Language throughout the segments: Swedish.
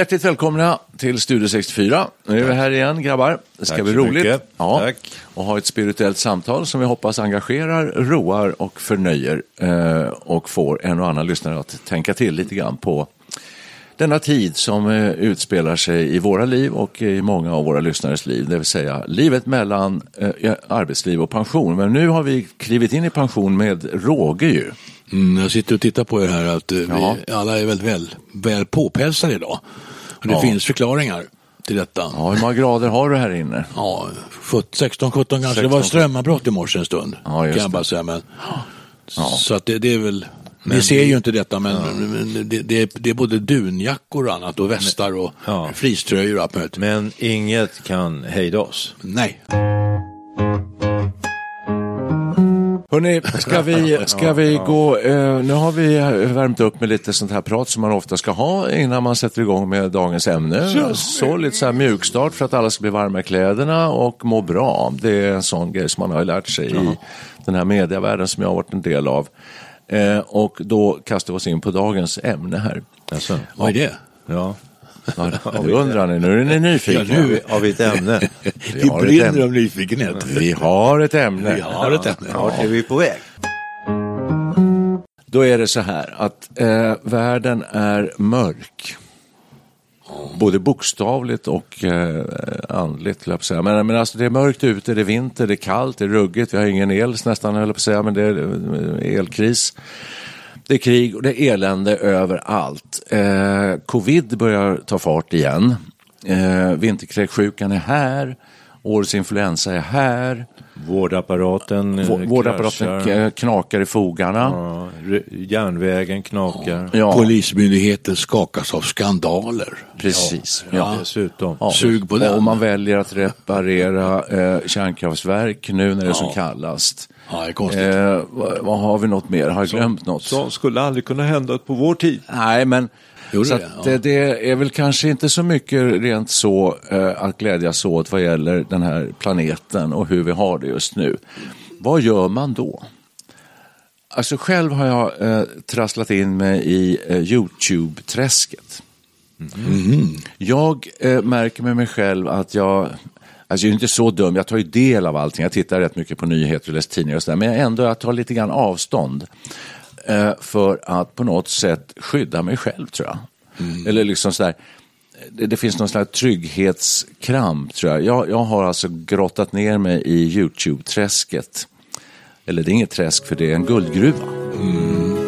Hjärtligt välkomna till Studio 64. Nu är vi här igen grabbar. Det ska Tack bli roligt. mycket. Ja. Tack. Och ha ett spirituellt samtal som vi hoppas engagerar, roar och förnöjer eh, och får en och annan lyssnare att tänka till lite grann på denna tid som eh, utspelar sig i våra liv och i många av våra lyssnares liv, det vill säga livet mellan eh, arbetsliv och pension. Men nu har vi klivit in i pension med råge ju. Mm, jag sitter och tittar på er här att eh, Ja. vi alla är väldigt väl, väl påpälsade idag. Och det Ja. finns förklaringar till detta. Ja, hur många grader har du här inne? Ja, 16, 17 kanske. Det var 16. strömavbrott i morse en stund. Ja, just kan jag bara säga. Men, Så att det, det är väl, ni ser ju inte detta men, men det, det, är, det är både dunjackor och annat och västar och Ja. fleecetröjor och allt möjligt. Men inget kan hejda oss. Nej. Hörrni, ska vi, ska vi gå, eh, nu har vi värmt upp med lite sånt här prat som man ofta ska ha innan man sätter igång med dagens ämne. Så, lite så här mjukstart för att alla ska bli varma i kläderna och må bra. Det är en sån grej som man har lärt sig i den här medievärlden som jag har varit en del av. Eh, och då kastar vi oss in på dagens ämne här. Alltså, Vad är det? ja. Ja, nu undrar ni, nu är ni nyfikna. Ja, nu- Har vi ett ämne? Vi ett brinner av nyfikenhet. Vi har ett ämne. Vi har ett ämne. Vart är vi på väg? Då är det så här att eh, världen är mörk. Både bokstavligt och eh, andligt, jag säga. Men, men alltså det är mörkt ute, det är vinter, det är kallt, det är ruggigt, vi har ingen el nästan, höll jag på att säga, men det är eh, elkris. Det är krig och det är elände överallt. Eh, covid börjar ta fart igen. Eh, vinterkräksjukan är här. Årets influensa är här. Vårdapparaten eh, Vå- Vårdapparaten k- knakar i fogarna. Ja, järnvägen knakar. Ja, Polismyndigheten skakas av skandaler. precis. Ja, Ja. dessutom. Ja. Sug på den. Och man väljer att reparera eh, kärnkraftverk nu när det är som kallast. Ja, det är konstigt. Eh, vad, vad har vi något mer? Har jag glömt något? Som skulle aldrig kunna hända på vår tid. Nej, men Gjorde så det? att Ja. det, det är väl kanske inte så mycket rent så eh, att glädjas åt vad gäller den här planeten och hur vi har det just nu. Vad gör man då? Alltså själv har jag eh, trasslat in mig i eh, YouTube-träsket. Jag eh, märker med mig själv att jag, alltså jag är inte så dum, jag tar ju del av allting, jag tittar rätt mycket på nyheter och läser tidningar och sådär, men jag ändå jag tar lite grann avstånd eh, för att på något sätt skydda mig själv tror jag. Eller liksom sådär, det, det finns någon slags trygghetskramp tror jag. jag. Jag har alltså grottat ner mig i YouTube-träsket. Eller det är inget träsk för det är en guldgruva.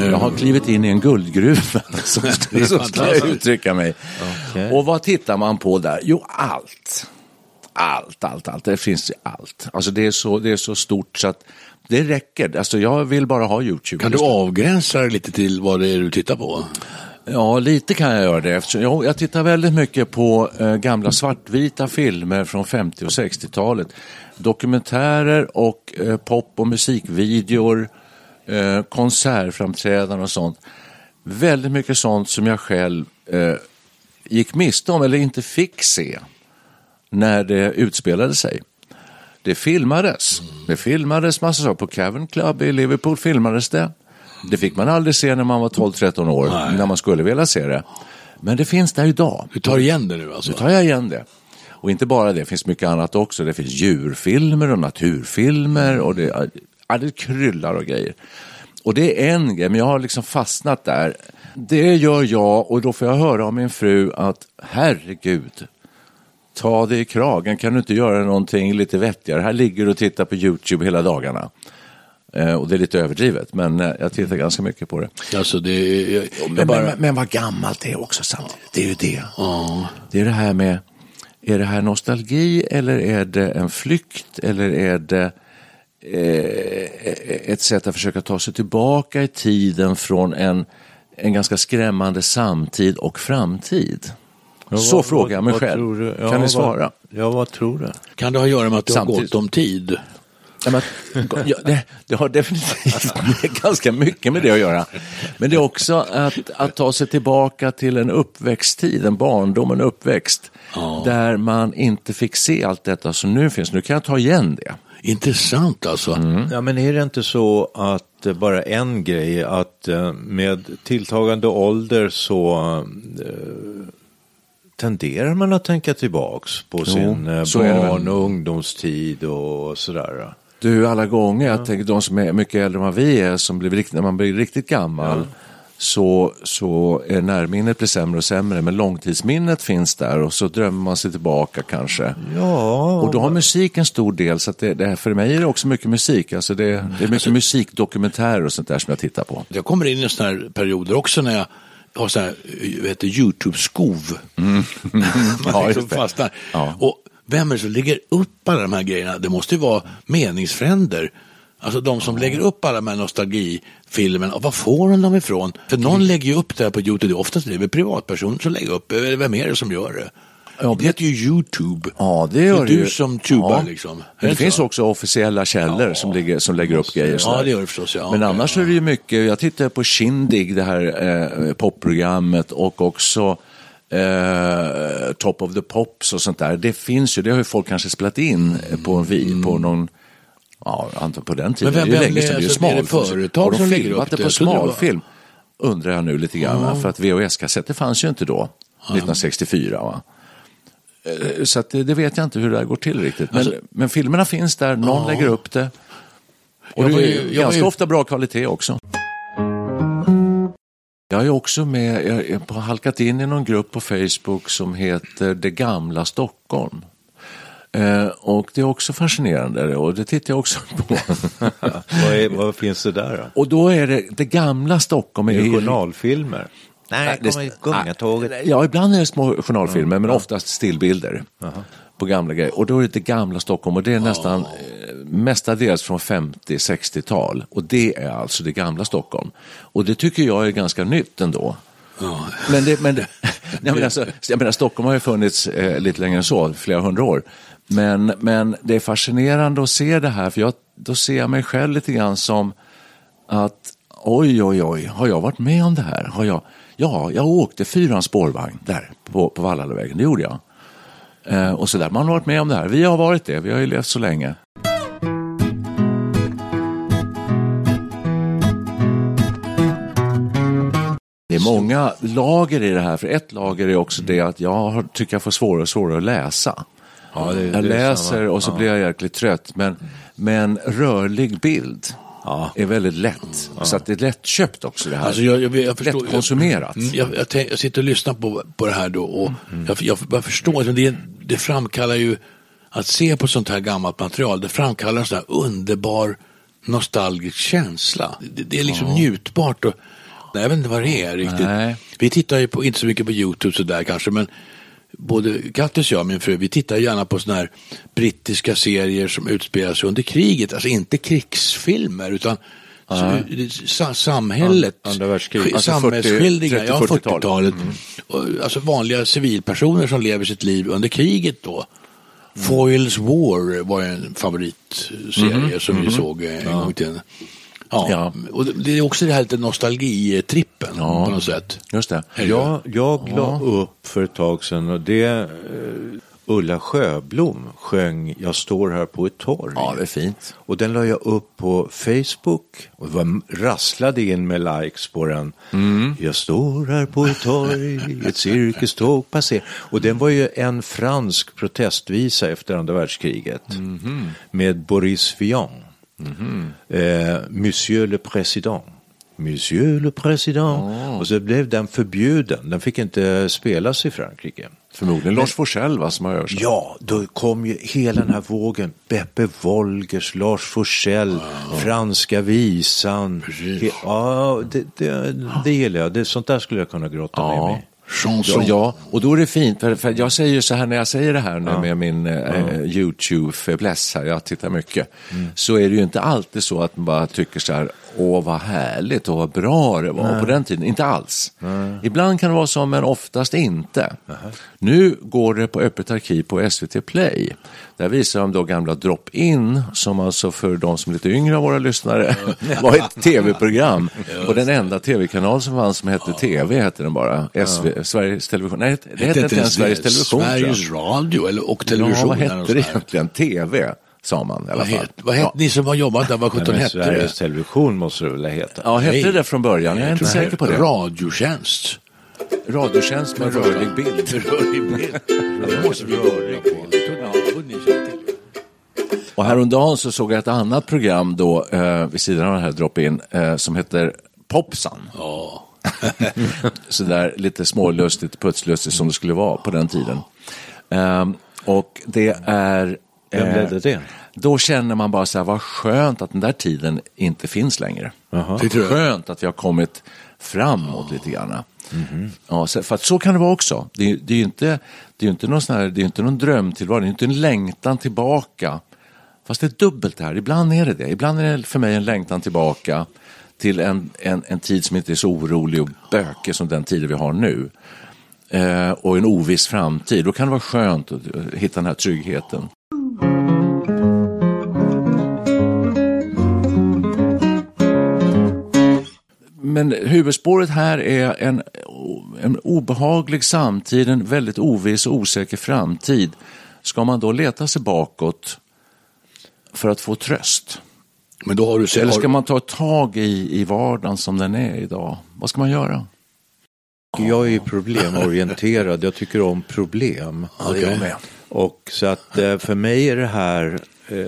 Jag har klivit in i en guldgruva, så, så ska jag uttrycka mig. Okej. Och vad tittar man på där? Jo, allt. Allt, allt, allt. Det finns ju allt. Alltså det är så, det är så stort så att det räcker. Alltså jag vill bara ha YouTube. Kan du avgränsa det lite till vad det är du tittar på? Ja, lite kan jag göra det. Eftersom jag, jag tittar väldigt mycket på eh, gamla svartvita filmer från 50 och 60-talet. Dokumentärer och eh, pop och musikvideor, eh, konsertframträdanden och sånt. Väldigt mycket sånt som jag själv eh, gick miste om eller inte fick se när det utspelade sig. Det filmades. Det filmades massor. På Cavern Club i Liverpool filmades det. Det fick man aldrig se när man var 12-13 år, Nej. när man skulle vilja se det. Men det finns där idag. Du tar igen det nu alltså? Nu tar jag igen det. Och inte bara det, det finns mycket annat också. Det finns djurfilmer och naturfilmer och det, ja, det kryllar och grejer. Och det är en grej, men jag har liksom fastnat där. Det gör jag och då får jag höra av min fru att herregud, ta dig i kragen, kan du inte göra någonting lite vettigare? Här ligger du och tittar på YouTube hela dagarna. Eh, och det är lite överdrivet, men eh, jag tittar ganska mycket på det. Alltså det jag, jag Men, bara, men, men vad gammalt det är också samtidigt. Det är ju det. ja. Det är det här med, är det här nostalgi eller är det en flykt eller är det ett sätt att försöka ta sig tillbaka i tiden från en, en ganska skrämmande samtid och framtid? Ja, Så vad- frågar jag mig själv. tror du? Ja, kan ni vad- svara? Ja, vad tror du? Kan det ha att göra med att det har Samtidigt- gått om tid? Ja, ja, det, det har definitivt ganska mycket med det att göra. Men det är också att, att ta sig tillbaka till en uppväxttid, en barndom, en uppväxt. Där man inte fick se allt detta som nu finns. Nu kan jag ta igen det. Intressant alltså. Mm. Ja, men är det inte så att eh, bara en grej att eh, med tilltagande ålder så eh, tenderar man att tänka tillbaks på sin eh, barn och ungdomstid och sådär. Du, alla gånger, jag tänker de som är mycket äldre än vad vi är, som blir, när man blir riktigt gammal, så, så är närminnet blir sämre och sämre, men långtidsminnet finns där och så drömmer man sig tillbaka kanske. Ja, Och då har musik en stor del, så det, det, för mig är det också mycket musik. Alltså det, det är mycket musikdokumentärer och sånt där som jag tittar på. Jag kommer in i sådana här perioder också när jag har så här, YouTube-skov. Man Ja, liksom det. fastnar. Ja. Och vem är det som lägger upp alla de här grejerna? Det måste ju vara meningsfränder. Alltså de som lägger upp alla de här nostalgifilmerna, och var får de dem ifrån? För någon lägger ju upp det här på YouTube, det är oftast det privatpersoner som lägger upp, eller vem är det som gör det? Ja, det heter ju YouTube. Ja, det gör det är du ju. som tubar Ja. liksom. Men det finns så? också officiella källor som, ligger, som lägger upp grejer. Ja, det gör det förstås. Ja, Men annars ja. är det ju mycket, jag tittar på Shindig, det här eh, popprogrammet och också eh, Top of the Pops och sånt där. Det finns ju, det har ju folk kanske spelat in på en vi, på någon Ja, antar på den tiden. Men vem- det är ju länge sedan. Det är ju alltså, smalfilm. företag som lägger upp det på smalfilm? Undrar jag nu lite grann. För att VHS-kassetter fanns ju inte då, 1964. Va? Eh, Så att det, det vet jag inte hur det där går till riktigt. Men, Alltså- men filmerna finns där, någon lägger upp det. Och det är ju- ganska ju- ofta bra kvalitet också. Jag är också med, jag har halkat in i någon grupp på Facebook som heter Det gamla Stockholm. Eh, och det är också fascinerande och det tittar jag också på. vad, är, vad finns det där då? och då är det det gamla Stockholm. Är det är- journalfilmer? Nej, det- kommer Gungatåget. Ja, ibland är det små journalfilmer, men oftast stillbilder på gamla grejer. Och då är det det gamla Stockholm och det är nästan eh, mestadels från 50-60-tal. Och det är alltså det gamla Stockholm. Och det tycker jag är ganska nytt ändå. Men, det, men, det, nej, men alltså, jag menar, Stockholm har ju funnits eh, lite längre än så, flera hundra år. Men, men det är fascinerande att se det här, för jag, då ser jag mig själv lite grann som att oj, oj, oj, har jag varit med om det här? Har jag, ja, jag åkte fyran spårvagn där på, på Vallallavägen, det gjorde jag. Eh, och så där, man har varit med om det här. Vi har varit det, vi har ju levt så länge. Det är många lager i det här, för ett lager är också det att jag tycker jag får svårare och svårare att läsa. Ja, det- det jag läser samma. och så blir jag jäkligt trött, men, men rörlig bild är väldigt lätt. Så att det är lättköpt också det här. Alltså jag, jag, jag förstår, Lättkonsumerat. Jag, jag, jag, jag sitter och lyssnar på, på det här då och jag, jag, jag förstår, att det, det framkallar ju, att se på sånt här gammalt material, det framkallar en sån här underbar nostalgisk känsla. Det, det är liksom njutbart och nej, jag vet inte vad det är riktigt. Nej. Vi tittar ju på, inte så mycket på YouTube sådär kanske, men både Kattis och jag, min fru, vi tittar gärna på sådana här brittiska serier som utspelar sig under kriget. Alltså inte krigsfilmer utan så, sa, samhället, Alltså samhällsskildringar, 40, ja 40-talet. 40-talet. Och, Alltså vanliga civilpersoner som lever sitt liv under kriget då. Foils War var en favoritserie som vi såg eh, en gång i tiden. Ja. Ja. Och det- är också det här lite nostalgitrippen på något sätt. Just det. Jag, jag la upp för ett tag sedan och det, eh, Ulla Sjöblom sjöng Jag står här på ett torg. Ja, det är fint. Och den la jag upp på Facebook och det var rasslade in med likes på den. Mm. Jag står här på ett torg, ett cirkuståg passerar. Och den var ju en fransk protestvisa efter andra världskriget Mhm. med Boris Vian. Eh, Monsieur le Président. Monsieur le Président. Och så blev den förbjuden. Den fick inte spelas i Frankrike. Förmodligen Lars Forssell va, som har översatt. Ja, då kom ju hela den här vågen. Beppe Wolgers, Lars Forssell, Franska visan. He- Ja, det, det, det gillar jag. Det, sånt där skulle jag kunna grotta ner mig i. Chanson. Ja, och då är det fint, för, för jag säger så här när jag säger det här nu med min eh, YouTube-fäbless här, jag tittar mycket, så är det ju inte alltid så att man bara tycker så här, åh vad härligt och vad bra det var på den tiden, inte alls. Ibland kan det vara så, men oftast inte. Nu går det på öppet arkiv på SVT Play. Där visar de då gamla Drop-In, som alltså för de som är lite yngre av våra lyssnare var ett tv-program. Och den enda tv-kanal som fanns som hette TV, hette den bara. SV, Sveriges Television. Nej, det hette inte ens Sveriges Television. Sveriges Radio eller, och television. Ja, vad hette det egentligen? TV, sa man i alla Vad fall. vad hette ni som har jobbat där? Vad sjutton hette Sveriges det? Television måste det väl heta? Ja, hette det det från början? Jag är inte säker på det. Radiotjänst. Radiotjänst med rörlig bild. Rörlig bild. Det måste vi det. Och häromdagen så såg jag ett annat program då, eh, vid sidan av den här drop-in, eh, som heter Popsan. Ja. Sådär lite smålustigt, putslustigt som det skulle vara på den tiden. Ehm, och det är... Vem eh, ledde det? Då känner man bara så här, vad skönt att den där tiden inte finns längre. Du? Skönt att vi har kommit framåt lite grann. Mhm. Ja, så, för att så kan det vara också. Det, är- det är ju inte, det är ju inte, någon sån här, det är inte någon drömtillvaro, det är inte en längtan tillbaka. Fast det är dubbelt det här, ibland är det det. Ibland är det för mig en längtan tillbaka till en, en, en tid som inte är så orolig och bökig som den tiden vi har nu. Eh, och en oviss framtid. Då kan det vara skönt att eh, hitta den här tryggheten. Men huvudspåret här är en, en obehaglig samtid, en väldigt oviss och osäker framtid. Ska man då leta sig bakåt för att få tröst? Men då har du. Eller ska man ta tag i, i vardagen som den är idag? Vad ska man göra? Jag är ju problemorienterad. Jag tycker om problem. Ja, det är jag med. Och så att eh, för mig är det här eh,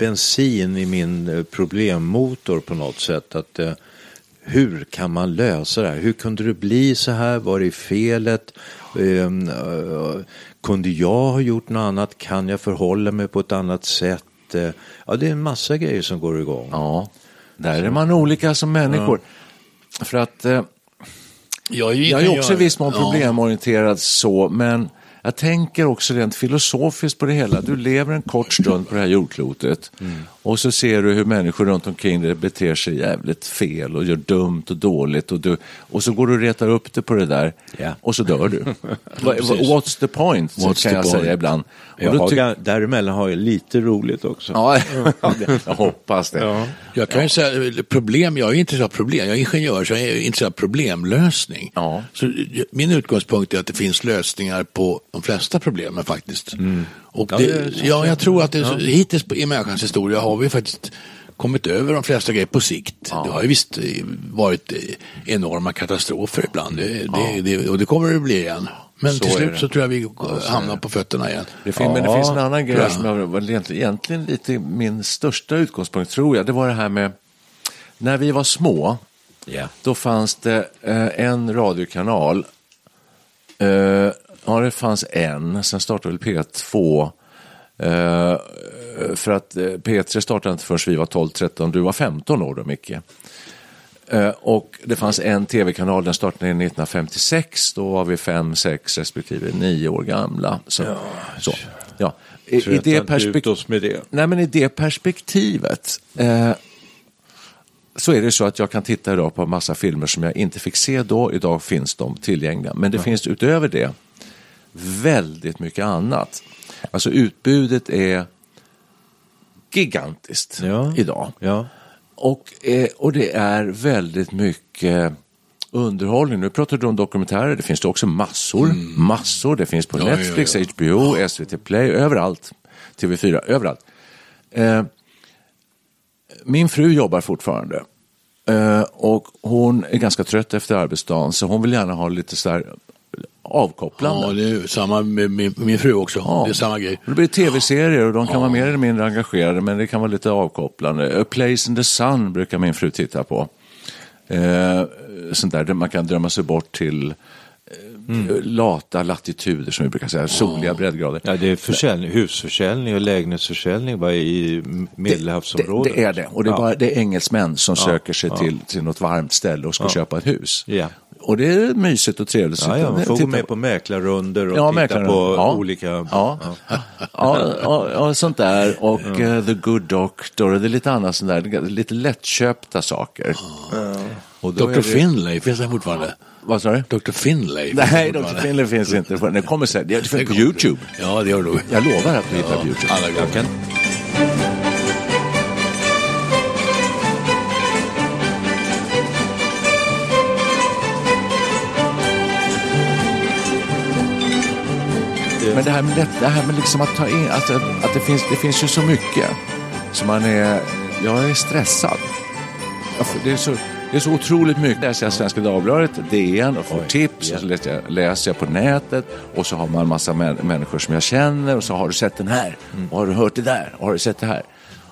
bensin i min eh, problemmotor på något sätt. Att eh, hur kan man lösa det här? Hur kunde det bli så här? Var är felet? Ehm, eh, kunde jag ha gjort något annat? Kan jag förhålla mig på ett annat sätt? Eh, ja, det är en massa grejer som går igång. Ja, där är man olika som människor. För att eh, Jag, jag är också i viss mån problemorienterad så, men jag tänker också rent filosofiskt på det hela. Du lever en kort stund på det här jordklotet och så ser du hur människor runt omkring dig beter sig jävligt fel och gör dumt och dåligt och, du, och så går du och retar upp det på det där Ja. och så dör du. What's the point, What's kan the jag point? säga ibland. Och Jag då har, däremellan har jag lite roligt också. Ja, jag hoppas det. Ja. Jag kan ju säga, problem, jag är intresserad av problem. Jag är ingenjör så jag är intresserad av problemlösning. Ja. Så min utgångspunkt är att det finns lösningar på de flesta problemen faktiskt. Och Ja, det, ja, jag tror att det, hittills i människans historia har vi faktiskt kommit över de flesta grejer på sikt. Det har ju visst eh, varit eh, enorma katastrofer ibland det, det, det, och det kommer det bli igen. Men Så till slut så tror jag vi hamnar på fötterna igen. Det fin- men det Ja, finns en annan grej som jag, var egentligen, lite min största utgångspunkt tror jag. Det var det här med när vi var små. Ja. Då fanns det eh, en radiokanal. Eh, ja, det fanns en. Sen startade väl P2. Eh, för att eh, P3 startade inte förrän vi var 12-13. Du var 15 år då, Micke. Eh, och det fanns en tv-kanal, den startade 1956. Då var vi 5, 6 respektive 9 år gamla. Så, så. Ja. I, i, det perspek- det. Nej, men I det perspektivet eh, så är det så att jag kan titta idag på massa filmer som jag inte fick se då. Idag finns de tillgängliga. Men det finns utöver det väldigt mycket annat. Alltså utbudet är gigantiskt Ja. idag. Ja. Och, eh, och det är väldigt mycket underhållning. Nu pratar du om dokumentärer, det finns det också massor. Massor, det finns på Mm. Ja, Netflix. HBO, SVT Play, överallt. TV4, överallt. Eh, min fru jobbar fortfarande. Eh, och hon är ganska trött efter arbetsdagen så hon vill gärna ha lite så här avkopplande. Ja, det är samma med min, min fru också. Ja. Det är samma grej. Det blir tv-serier och de kan vara mer eller mindre engagerade men det kan vara lite avkopplande. A Place in the Sun brukar min fru titta på. Eh, sånt där där man kan drömma sig bort till eh, lata latituder som vi brukar säga, soliga breddgrader. Ja, det är försäljning, husförsäljning och lägenhetsförsäljning bara i Medelhavsområdet. Det, det är det. Och det är, Ja. bara, det är engelsmän som söker sig till, till något varmt ställe och ska köpa ett hus. Och det är mysigt och trevligt. Ja, ja, man får gå med på mäklarrunder och Ja, titta på Ja. olika... Ja. Ja, ja, ja, sånt där. Och eh, The Good Doctor och det är lite annat sånt där. Lite lättköpta saker. Och Dr. det- Finlay, finns den fortfarande? Vad sa du? Dr. Finlay? Nej, Dr. Finlay finns inte. Det kommer sen. Det finns på. YouTube. Ja, det gör du. Jag lovar att vi hittar på YouTube. Alla gånger. Men det här med, det, det här med liksom att ta in, alltså, att det finns, det finns ju så mycket. Så man är, jag är stressad. Det är så, det är så otroligt mycket. Läser jag Svenska Dagbladet, DN och får tips. Och så läser jag, läser jag på nätet. Och så har man en massa män, människor som jag känner. Och så har du sett den här. Och har du hört det där? Och har du sett det här?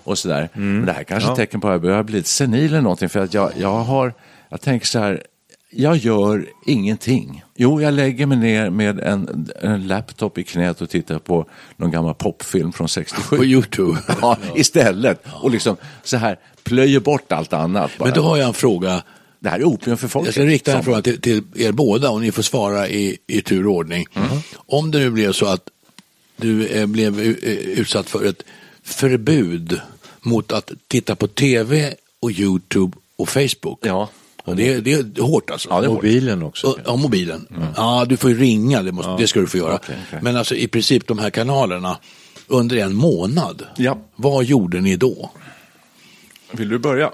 Och sådär. Men det här kanske är ett tecken på att jag börjar bli lite senil eller någonting. För att jag, jag har, jag tänker så här. Jag gör ingenting. Jo, jag lägger mig ner med en, en laptop i knät och tittar på någon gammal popfilm från 67. På YouTube. Ja, istället. Och liksom så här plöjer bort allt annat. Bara. Men då har jag en fråga. Det här är opium för folket. Jag ska rikta en Som- fråga till, till er båda och ni får svara i, i tur och ordning. Om det nu blev så att du eh, blev eh, utsatt för ett förbud mot att titta på tv och YouTube och Facebook. Ja. Och det, är- det är hårt alltså. Ja, det är hårt. Mobilen också. Ja, mobilen. Ja, du får ju ringa, det, måste, det ska du få göra. Okej, okej. Men alltså i princip de här kanalerna under en månad. Ja. Vad gjorde ni då? Vill du börja?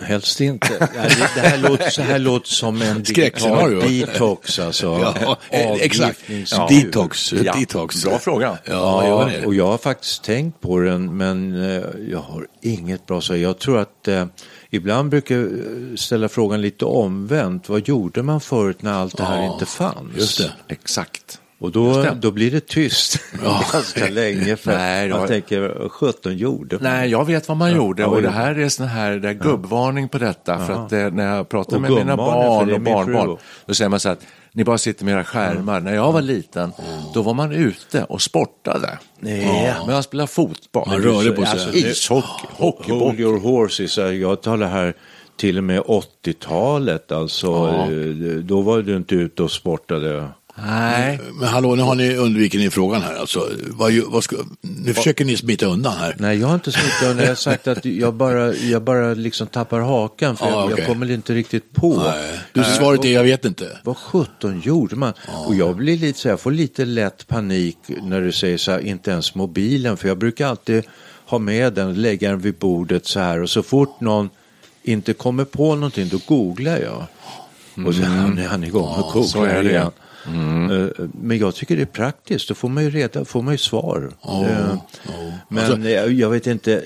Helst inte. Ja, det, här låter, så här låter som en digital detox alltså. Ja, eh, exakt. Avgiftnings- Detox. Ja, Detox. bra fråga. Ja, Ja, och jag har faktiskt tänkt på den men eh, jag har inget bra svar. Jag tror att eh, ibland brukar jag eh, ställa frågan lite omvänt. Vad gjorde man förut när allt det här Ja, inte fanns? just det. Exakt. Och då, det. då blir det tyst Ja. ganska länge för Nej, man jag- tänker, 17 gjorde man? Nej, jag vet vad man gjorde Ja, vad och det gjorde här är sån här det är gubbvarning på detta. För att eh, när jag pratar Och med mina barn det och barnbarn, då säger man så att ni bara sitter med era skärmar. När jag var liten, då var man ute och sportade. Nej. Men man spelade fotboll. Man rörde på sig. Alltså, ishockey, hockeyboll. Hold your horses. Jag talar här till och med 80-talet. Alltså, Ja. eh, då var du inte ute och sportade. Nej, Men hallå, nu har ni undvikit ni frågan här. Alltså, vad, vad ska, nu försöker ni smita undan här. Nej, jag har inte smittat undan. Jag har sagt att jag bara, jag bara liksom tappar hakan för Ja, jag, okej. jag kommer inte riktigt på. Nej. Du, svaret är jag vet inte. Vad sjutton gjorde man? Och jag blir lite så jag får lite lätt panik när du säger så här, inte ens mobilen. För jag brukar alltid ha med den, lägga den vid bordet så här. Och så fort någon inte kommer på någonting, då googlar jag. Och så han är han igång och googlar så är det. igen. Eh, Men jag tycker det är praktiskt, då får man ju reda, får man ju svar. Eh, Men Alltså- jag, jag vet inte,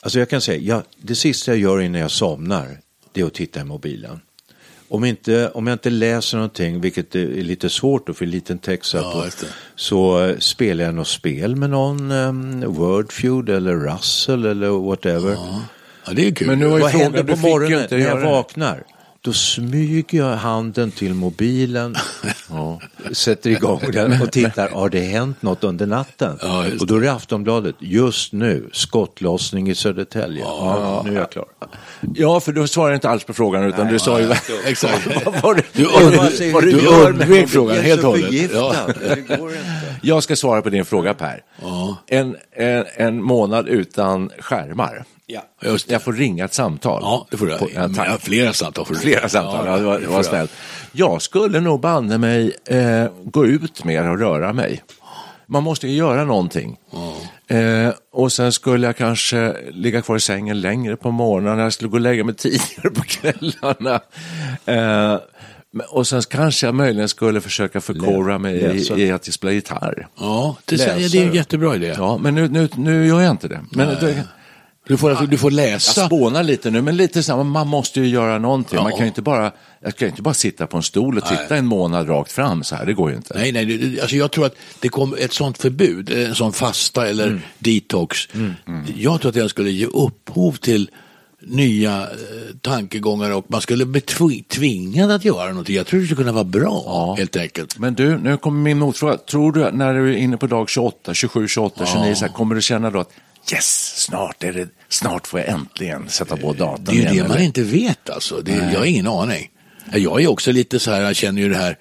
alltså jag kan säga, jag, det sista jag gör innan jag somnar, det är att titta i mobilen. Om, inte, om jag inte läser någonting, vilket är lite svårt då för liten text här Ja, på, så eh, spelar jag något spel med någon, um, Wordfeud eller Russell eller whatever. Ja, det är kul. Men nu har ju Vad frågan, händer på morgonen när jag det. vaknar? Då smyger jag handen till mobilen, sätter igång den och tittar, har det hänt något under natten? Ja, och då är det Aftonbladet, just nu, skottlossning i Södertälje. Ja, nu är jag klar. Ja, för du svarar inte alls på frågan utan du sa ju... Exakt. Vad var det? Du, undvek frågan helt och hållet. Ja. det går inte. Jag ska svara på din fråga Per. Ja. En, en, en månad utan skärmar. Just det. Jag får ringa ett samtal. Ja, det får du. På- ja. Ja, flera samtal får du. Flera samtal, ja, det var, det var snällt. Jag skulle nog banne mig eh, gå ut mer och röra mig. Man måste ju göra någonting. Eh, och sen skulle jag kanske ligga kvar i sängen längre på morgonen. Jag skulle gå och lägga mig tidigare på kvällarna. Eh, och sen kanske jag möjligen skulle försöka förkovra mig läsa. i, i att spela gitarr. Ja, det, Läsa det är en jättebra idé. Ja, men nu, nu, nu gör jag inte det. Men det, Du, får, alltså, du får jag läsa. spånar lite nu, men lite så här, man måste ju göra någonting. Man Ja. kan ju inte bara, jag kan ju inte bara sitta på en stol och titta en månad rakt fram så här, det går ju inte. Nej, nej, alltså jag tror att det kom ett sånt förbud, en sån fasta eller Mm. detox. Jag tror att den skulle ge upphov till nya eh, tankegångar och man skulle bli tv- tvingad att göra någonting. Jag tror det skulle kunna vara bra, helt enkelt. Men du, nu kommer min motfråga. Tror du när du är inne på dag 28, 27, 28, 29, så här, kommer du känna då att yes, snart, är det, snart får jag äntligen sätta på datorn Det är ju igen, det man eller? inte vet alltså. Det, jag har ingen aning. Jag är också lite så här, jag känner ju det här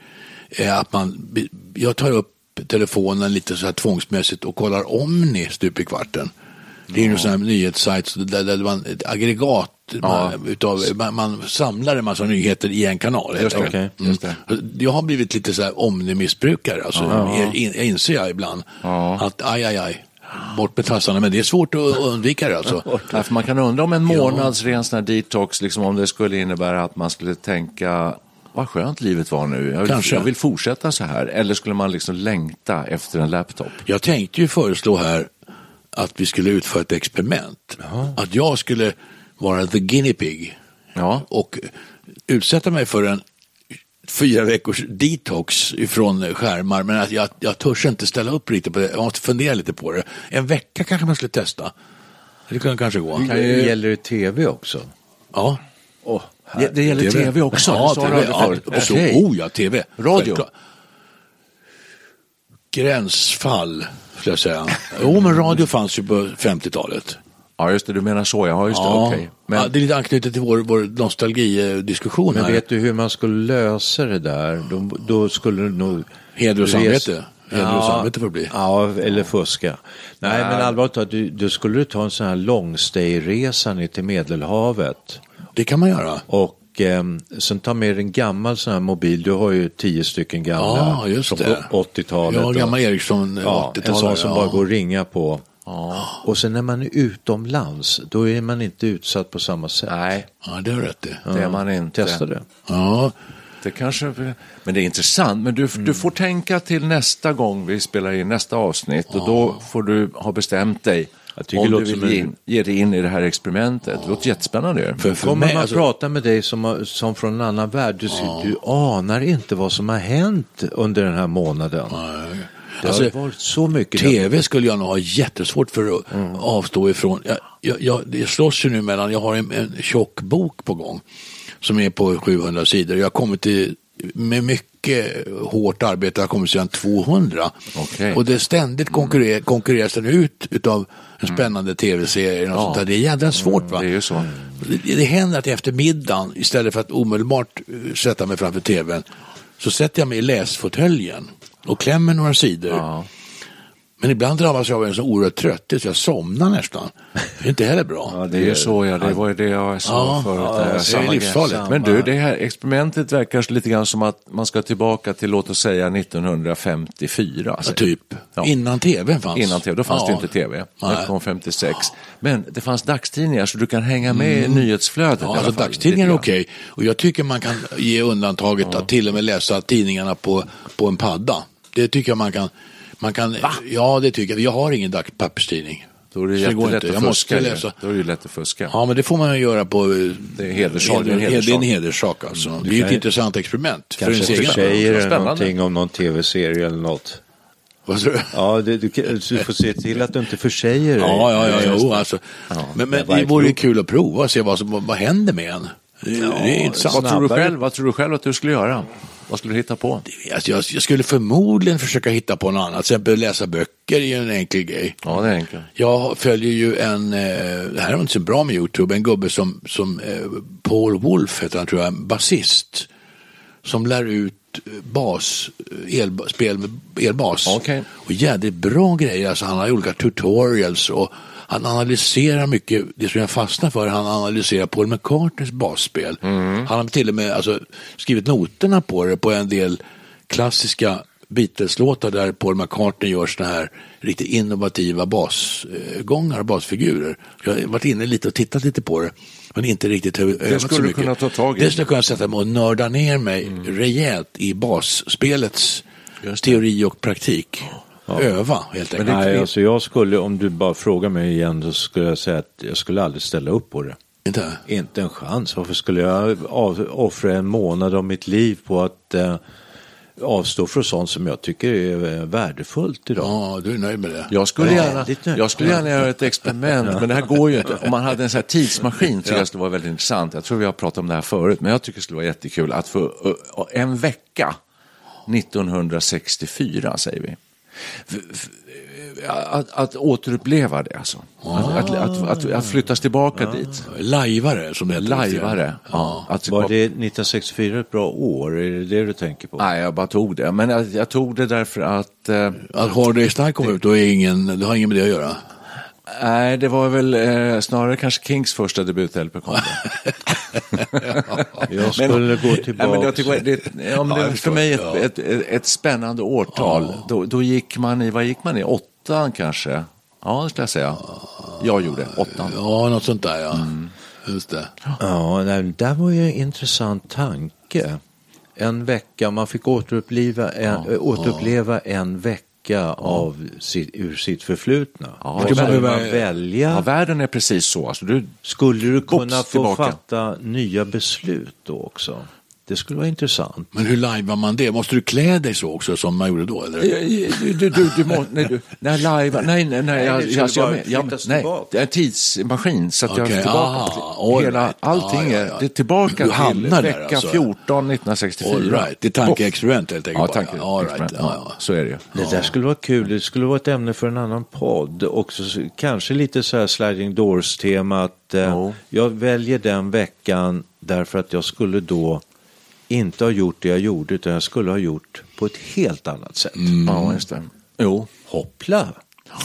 eh, att man, jag tar upp telefonen lite så här tvångsmässigt och kollar Omni stup i kvarten. Det är ju en sån här nyhetssajt där, där man, ett aggregat, man, utav, man, man samlar en massa nyheter i en kanal. Just det, enkelt. okej, just det. Mm. Jag har blivit lite så här Omni-missbrukare, alltså, jag, in, jag inser jag ibland. Att aj, aj, aj, bort med tassarna, men det är svårt att undvika det alltså. Ja, man kan undra om en månads ren sån detox, liksom, om det skulle innebära att man skulle tänka vad skönt livet var nu, jag vill, Kanske. jag vill fortsätta så här. Eller skulle man liksom längta efter en laptop? Jag tänkte ju föreslå här att vi skulle utföra ett experiment. Att jag skulle vara the guinea pig Ja. och utsätta mig för en fyra veckors detox ifrån skärmar. Men att jag, jag törs inte ställa upp riktigt på det. Jag måste fundera lite på det. En vecka kanske man skulle testa. Det kan kanske gå. Det gäller det tv också. Ja. Det, det gäller tv, också? Ja, TV. Ja, också, Okej. oh ja, tv. Radio? Självklart. Gränsfall, skulle jag säga. Jo, men radio fanns ju på 50-talet. Ja, just det, du menar så, ja, just det, Ja, okej. Men, ja, det är lite anknutet till vår, vår nostalgidiskussion Men här. vet du hur man skulle lösa det där? Då, då skulle det nog... Heder och samvete. Heder och Ja, samvete får det bli. Ja, eller fuska. Nej, men allvarligt talat, du, du skulle ta en sån här långstay-resa ner till Medelhavet. Det kan man göra. Och eh, sen ta med en gammal sån här mobil. Du har ju tio stycken gamla. Ja, just från det. 80-talet. Ja, och- gammal Ericsson Ja, en 80-talare. sån som ja. bara går att ringa på. Och sen när man är utomlands, då är man inte utsatt på samma sätt. nej, Ja, det har rätt i. det är man inte. Testa det. Ja, Det kanske, men det är intressant. Men du, du får tänka till nästa gång vi spelar in nästa avsnitt och då får du ha bestämt dig om det du låter vill som en- ge, in, ge dig in i det här experimentet. Det låter jättespännande. för, för Kommer mig, man alltså, prata med dig som, som från en annan värld, du, du anar inte vad som har hänt under den här månaden. Det Alltså, har varit så mycket. Tv skulle jag nog ha jättesvårt för att Mm. avstå ifrån. Jag, jag, jag, det slåss ju nu mellan, jag har en, en tjock bok på gång som är på 700 sidor. Jag har kommit till, med mycket hårt arbete, jag har kommit sedan 200. Okej. Och det ständigt konkurrer, konkurreras den ut utav en spännande tv-serie. och sånt där. Det är jädra svårt va? Det är ju så. Det, det händer att efter middagen, istället för att omedelbart eh, sätta mig framför tvn, så sätter jag mig i läsfåtöljen och klämmer några sidor. Ja. Men ibland drabbas jag av en så oerhört trötthet så jag somnar nästan. Det är inte heller bra. Det är så, ja. Det var ju det jag sa Ja, förut. ja, det är Samma livsfarligt. Men du, det här experimentet verkar lite grann som att man ska tillbaka till, låt oss säga 1954. Ja, typ. Ja. Innan tvn fanns. Innan tv, då fanns Ja. det inte tv. Det kom 56. Men det fanns dagstidningar så du kan hänga med i nyhetsflödet. i Mm. Ja, alla alltså fall, dagstidningar är okej. Och jag tycker man kan ge undantaget att till och med läsa tidningarna på, på en padda. Det tycker jag man kan. Man kan Ja, det tycker jag. Jag har ingen dag, papperstidning. Då är det det går inte. att Jag måste läsa. Då är det ju lätt att fuska. Ja, men det får man ju göra på... eh, Det är hederssak, det är en Det är en hederssak. alltså. Det är ju ett intressant experiment. För Kanske egen försäger någonting om någon tv-serie eller något. Vad sa du? Ja, det, du, du får se till att du inte försäger dig. Ja, ja, ja, jo, alltså. Men, men det vore ju kul att prova och se vad som vad, vad händer med en. Det, det är intressant. Vad tror, du själv, vad tror du själv att du skulle göra? Vad skulle du hitta på? Alltså, jag, jag skulle förmodligen försöka hitta på något annat. Till exempel läsa böcker är ju en enkel grej. Ja, det är enkelt. Jag följer ju en, eh, det här är inte så bra med YouTube, en gubbe som, som eh, Paul Wolf heter han tror jag, en basist. Som lär ut eh, bas, elba, spel med elbas. Okej. Och jädrigt bra grejer, alltså han har olika tutorials och han analyserar mycket, det som jag fastnar för, han analyserar Paul McCartneys basspel. Han har till och med alltså, skrivit noterna på det på en del klassiska Beatles-låtar där Paul McCartney gör såna här riktigt innovativa basgångar, basfigurer. Jag har varit inne lite och tittat lite på det. Men inte riktigt övat Det så skulle du mycket. kunna ta tag i. Det skulle jag kunna sätta mig och nörda ner mig rejält i basspelets det. teori och praktik. Öva helt enkelt. Nej, alltså jag skulle, om du bara frågar mig igen, så skulle jag säga att jag skulle aldrig ställa upp på det. Inte? Inte en chans. Varför skulle jag av, offra en månad av mitt liv på att eh, avstå från sånt som jag tycker är eh, värdefullt idag? Ja, du är nöjd med det? Jag skulle, Ja, gärna, lite. jag skulle gärna göra ett experiment, men det här går ju inte. Om man hade en sån här tidsmaskin tycker jag skulle vara väldigt intressant. Jag tror vi har pratat om det här förut, men jag tycker det skulle vara jättekul att få en vecka 1964, säger vi. Att, att återuppleva det alltså. Att, att, att, att, att flyttas tillbaka dit. Lajvare som det heter. Lajvare. Ja. Att, Var det 1964 ett bra år? Är det det du tänker på? Nej, jag bara tog det. Men jag, jag tog det därför att eh, Att Hard Day's Night kom ut, då är ingen, det har ingen med det att göra. Nej, det var väl eh, snarare kanske Kings första debut-LP kom. Jag skulle gå Ja, tillbaka. men jag tycker, det, ja, men Ja, det för mig ett, Ja. ett, ett, ett spännande årtal. Då, då gick man i, vad gick man i, åttan kanske? Ja, det skulle jag säga. Jag gjorde, åttan. Ja, något sånt där ja. Just det. Ja, nej, det där var ju en intressant tanke. En vecka, man fick återuppleva en, äh, återuppleva en vecka av sitt, ur sitt förflutna. Ja, man behöva- välja? Ja, världen är precis så. Alltså, du, Skulle du kunna få tillbaka. fatta nya beslut då också? Det skulle vara intressant. Men hur lajvar man det? Måste du klä dig så också som man gjorde då? Eller? du, du, du, du må, nej, du, nej, live, nej, nej, nej, jag, det skulle jag, jag, jag, jag, nej, det är en tidsmaskin så att jag Okej, är tillbaka. aha, all hela, right. allting Ja, är, ja, ja. det är tillbaka Du till vecka alltså. 14 1964. All right. Det är tankeexperiment helt enkelt. Ja, tanke, All right. Ja, ja, så är det ju. Det där skulle vara kul. Det skulle vara ett ämne för en annan podd. Också, så- kanske lite så här sliding doors-tema. Att, eh, Ja. Jag väljer den veckan därför att jag skulle då inte ha gjort det jag gjorde utan jag skulle ha gjort på ett helt annat sätt. Ja, just det. Jo. Hoppla!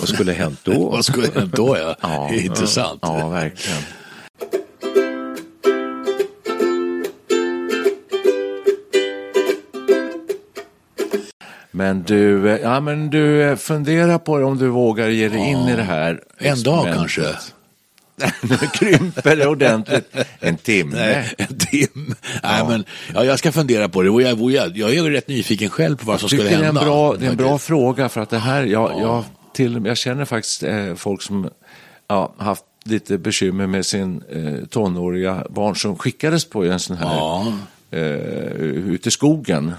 Vad skulle hänt då? Vad skulle hända då? Ja. Ja, Intressant. Ja, verkligen. Men du, eh, ja, men du eh, fundera på om du vågar ge dig in i det här. En dag kanske. nu krymper det ordentligt. En timme. Nej, en timme. Nej, men ja, jag ska fundera på det. Jag, jag, jag är ju rätt nyfiken själv på vad som skulle tycker det är en hända. bra, det är en bra fråga för att det här, jag, jag, till, jag känner faktiskt eh, folk som ja, haft lite bekymmer med sin eh, tonåriga barn som skickades på en sån här Ja. eh, ut i skogen.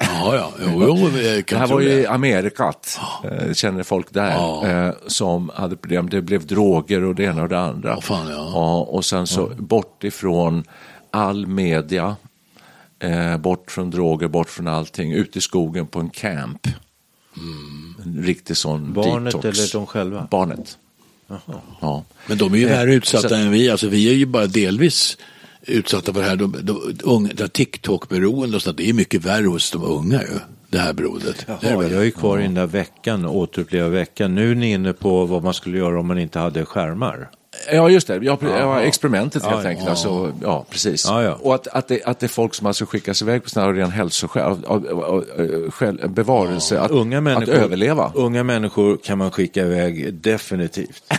Ja, ja. Jo, jo, Det här var ju i. Amerikat, eh, känner folk där, Ja. eh, som hade problem. Det blev droger och det ena och det andra. Åh, fan, ja. och sen så bort ifrån all media, eh, bort från droger, bort från allting, ut i skogen på en camp. En riktig sån Barnet detox. eller de själva? Barnet. Ja. Men de är ju värre utsatta så- än vi. Alltså, vi är ju bara delvis utsatta för det här. De, de, de, de TikTok-beroende och sånt, det är mycket värre hos de unga ju. Det här beroendet. Det är jag är kvar i den där veckan, återuppleva veckan. Nu är ni inne på vad man skulle göra om man inte hade skärmar. Ja, just det. Ja, ja, experimentet helt Ja, enkelt. ja. Alltså, ja, precis. Och att, att, det, att det är folk som alltså skickas iväg på sådana här ren hälsoskäl, av, av, bevarelse, att, Unga människor, att överleva. Unga människor kan man skicka iväg definitivt.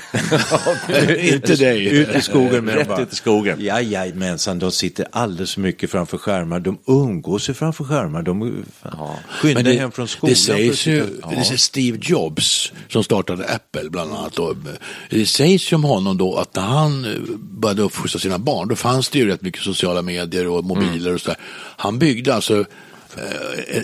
Inte dig. Ut i skogen med Rätt bara. ut i skogen. Jajamensan, de sitter alldeles för mycket framför skärmar. De umgås ju framför skärmar. De skyndar det, hem från skolan. det sägs ju, det sägs Steve Jobs som startade Apple bland annat. Då, det sägs ju om honom då att när han eh, började uppfostra sina barn då fanns det ju rätt mycket sociala medier och mobiler och sådär. Han byggde alltså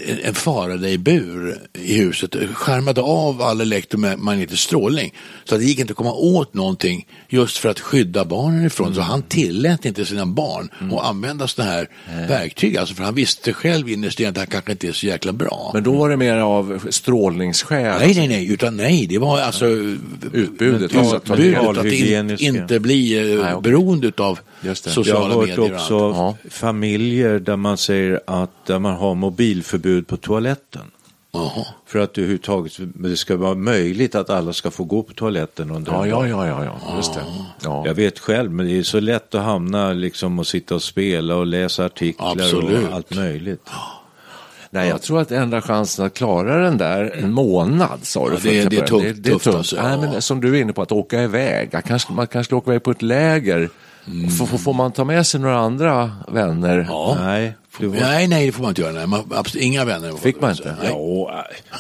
en, en Faraday-bur i huset, skärmade av all elektromagnetisk strålning. Så att det gick inte att komma åt någonting just för att skydda barnen ifrån. Så han tillät inte sina barn att använda sådana här verktyg. Alltså för han visste själv innerst inne att det här kanske inte är så jäkla bra. Men då var det mer av strålningsskäl. Nej, nej, nej, utan nej, det var alltså Utbudet. utbudet, alltså, att del av- att in, inte bli eh, Nej, okej. beroende av Just det. Jag sociala har hört medier. också. Ja. familjer där man säger att där man har mobilförbud på toaletten. Jaha. För att det överhuvudtaget det ska vara möjligt att alla ska få gå på toaletten under Ja, ja, ja, ja, ja, just det. Ja. Jag vet själv, men det är så lätt att hamna liksom och sitta och spela och läsa artiklar Absolut. och allt möjligt. Nej, jag tror att enda chansen att klara den där en månad, sa du. Ja, det är- det är tungt- det är tufft tungt. alltså, Nej, men som du är inne på, att åka iväg. Jag kanske, man kanske åka iväg på ett läger. Får, får- får man ta med sig några andra vänner? Ja. Nej. Nej, nej, det får man inte göra. Nej. Man, absolut, inga vänner. Fick man inte? Nej. Jo,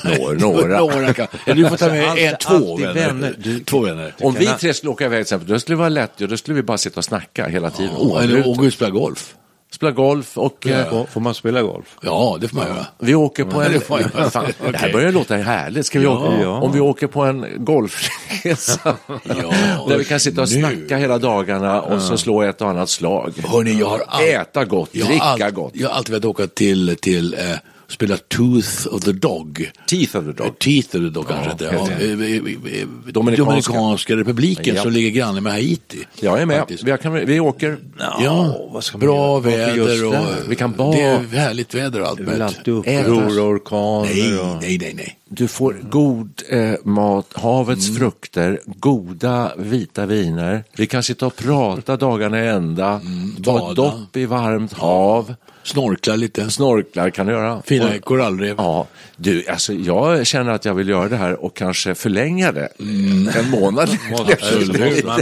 nej. Några. några. Några kan. Du får ta med Alltså, en, två vänner. vänner. Du- Två vänner. Om vi tre skulle åka iväg då skulle det vara lätt. Då skulle vi bara sitta och snacka hela tiden. Ja, eller åka och spela golf. Spela golf och... eh, Får- Får man spela golf? Ja, det får man göra. Vi åker på Ja, en... det får jag. Fan, Det här börjar låta härligt. Ska vi Ja. åka? Ja. Om vi åker på en golfresa. där vi kan sitta och nu. snacka hela dagarna och så slå ett och annat slag. Hörni, jag har all... Äta gott, jag dricka all... gott. Jag har alltid velat åka till, till eh, spela Tooth of the Dog. Teeth of the dog. Teeth of the Dog kanske Ja, det. eh, eh, eh, Dominikanska. Dominikanska republiken Ja. som ligger granne med Haiti. Jag är med. Faktiskt. Vi, kan, vi åker. Ja, vad ska man bra väder och? Vi kan bada. det är härligt väder och allt. Möjligt. uppror och orkaner Nej, och... nej, nej, nej. Du får god eh, mat, havets Mm. frukter, goda vita viner. Vi kan sitta och prata dagarna i ända. Ta bada. ett dopp i varmt hav. Snorkla lite. Snorklar kan du göra. Fina korallrev. Ja, du, alltså jag känner att jag vill göra det här och kanske förlänga det en månad. Absolut. Man.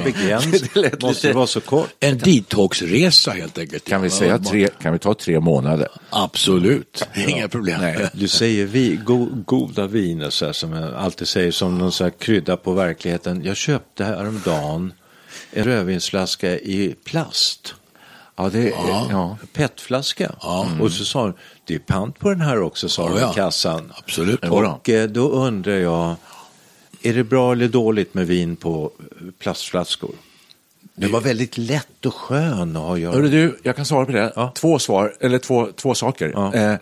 Det Måste vara så kort. En detoxresa helt enkelt. Kan vi säga tre, kan vi ta tre månader? Absolut, inga problem. Nej. Du säger vi, go, goda viner så här, som jag alltid säger som någon så här krydda på verkligheten. Jag köpte häromdagen en rödvinsflaska i plast. Ja, det, ja. ja. petflaska. Och så sa hon, det är pant på den här också, sa Ja, de ja. i kassan. Absolut. Och eh, då undrar jag, är det bra eller dåligt med vin på eh, plastflaskor? Den var väldigt lätt och skön att ha att göra. Hörru du, jag kan svara på det. Ja. Två svar, eller två, två saker. Ja. Eh,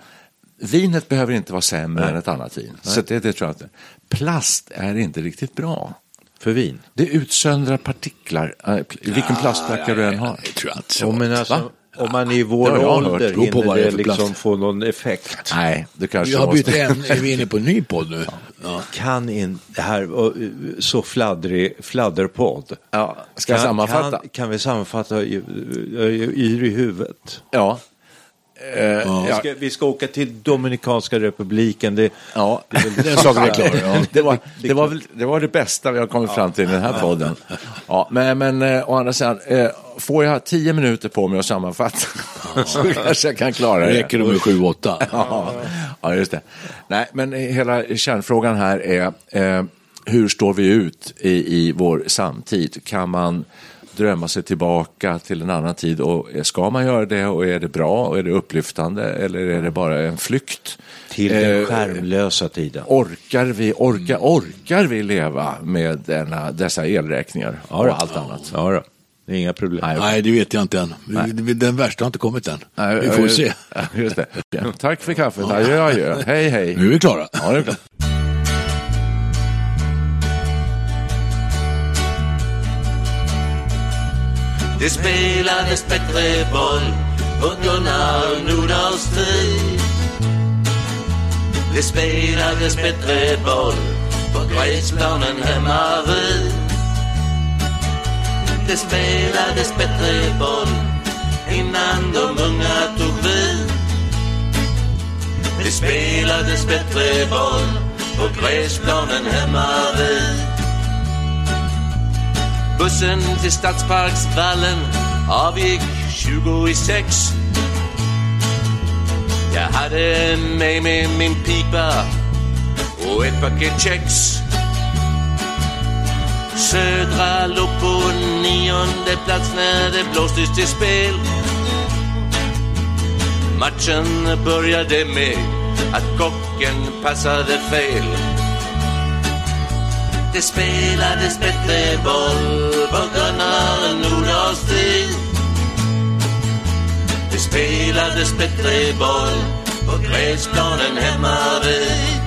vinet behöver inte vara sämre Nej. än ett annat vin. Så det, det tror jag inte. Plast är inte riktigt bra. För vin? Det utsöndrar partiklar, pl- vilken plastflacka du än har. Det tror jag inte så. Men alltså, om man är i vår jag hört. ålder hinner det är liksom få någon effekt. Nej, du kanske Vi har bytt en, är vi inne på en ny podd nu? Ja. Kan in, det här eh, så fladdrig fladderpodd. Ja, ska jag sammanfatta? Kan, kan vi sammanfatta i, i, yr i huvudet? Ja. Eh, Vi, ska, vi ska åka till Dominikanska republiken. Det, Ja, Den saken är klar. Ja. det, var, det, var väl, det var det bästa vi har kommit fram till i den här podden. Ja, men men eh, å andra sidan, eh, får jag tio minuter på mig att sammanfatta så kanske jag kan klara det. Räcker det med sju, åtta? Ja, ja, just det. Nej, men hela kärnfrågan här är eh, hur står vi ut i, i vår samtid? Kan man drömma sig tillbaka till en annan tid och ska man göra det och är det bra och är det upplyftande eller är det bara en flykt? till den Eh, skärmlösa tiden. Orkar vi, orka, orkar vi leva med denna, dessa elräkningar och allt annat? Ja, då. det är inga problem. Nej, det vet jag inte än. Den värsta har inte kommit än. Vi får se. Ja, Just det. Tack för kaffet. Adjö, adjö. Hej, hej. Nu är vi klara. Ja, det är klart. Det spelades bättre boll på Gunnar Nordahls tid. Det spelades bättre boll på gräsplanen hemma vid. Det spelades bättre boll innan de unga tog vid. Det spelades bättre boll på gräsplanen hemma vid. Bussen till Stadsparksvallen avgick 20 i sex. Jag hade med mig min pipa och ett paket kex. Södra låg på nionde plats när det blåstes till spel. Matchen började med att kocken passade fel. Det spelades bättre boll på Gunnar Nordahls tid. Det spelades bättre boll på gräsplanen hemma vid.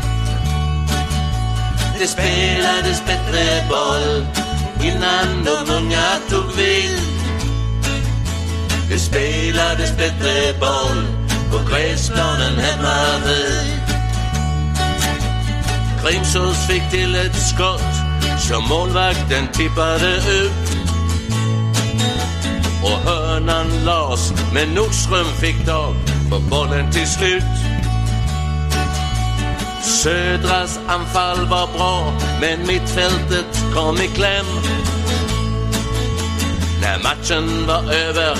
Det spelades bättre boll innan de unga tog vid. Det spelades bättre boll på gräsplanen hemma vid. Grimsås fick till ett skott som målvakten tippade ut. Och hörnan las, men Nordström fick tag på bollen till slut. Södras anfall var bra, men mittfältet kom i kläm. När matchen var över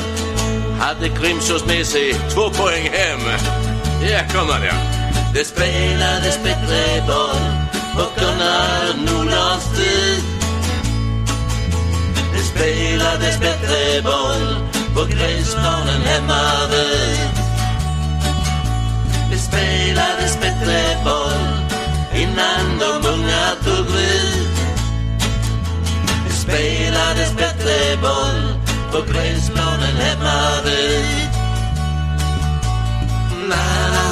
hade Grimsås med sig två poäng hem. Ja, kommer det. Det spelades bättre boll på Gunnar Nordahls tid. Det spelades bättre boll på gräsplanen hemma vid. Det spelades bättre boll innan de unga tog vid. Det spelades bättre boll på gräsplanen hemma vid. Na, na,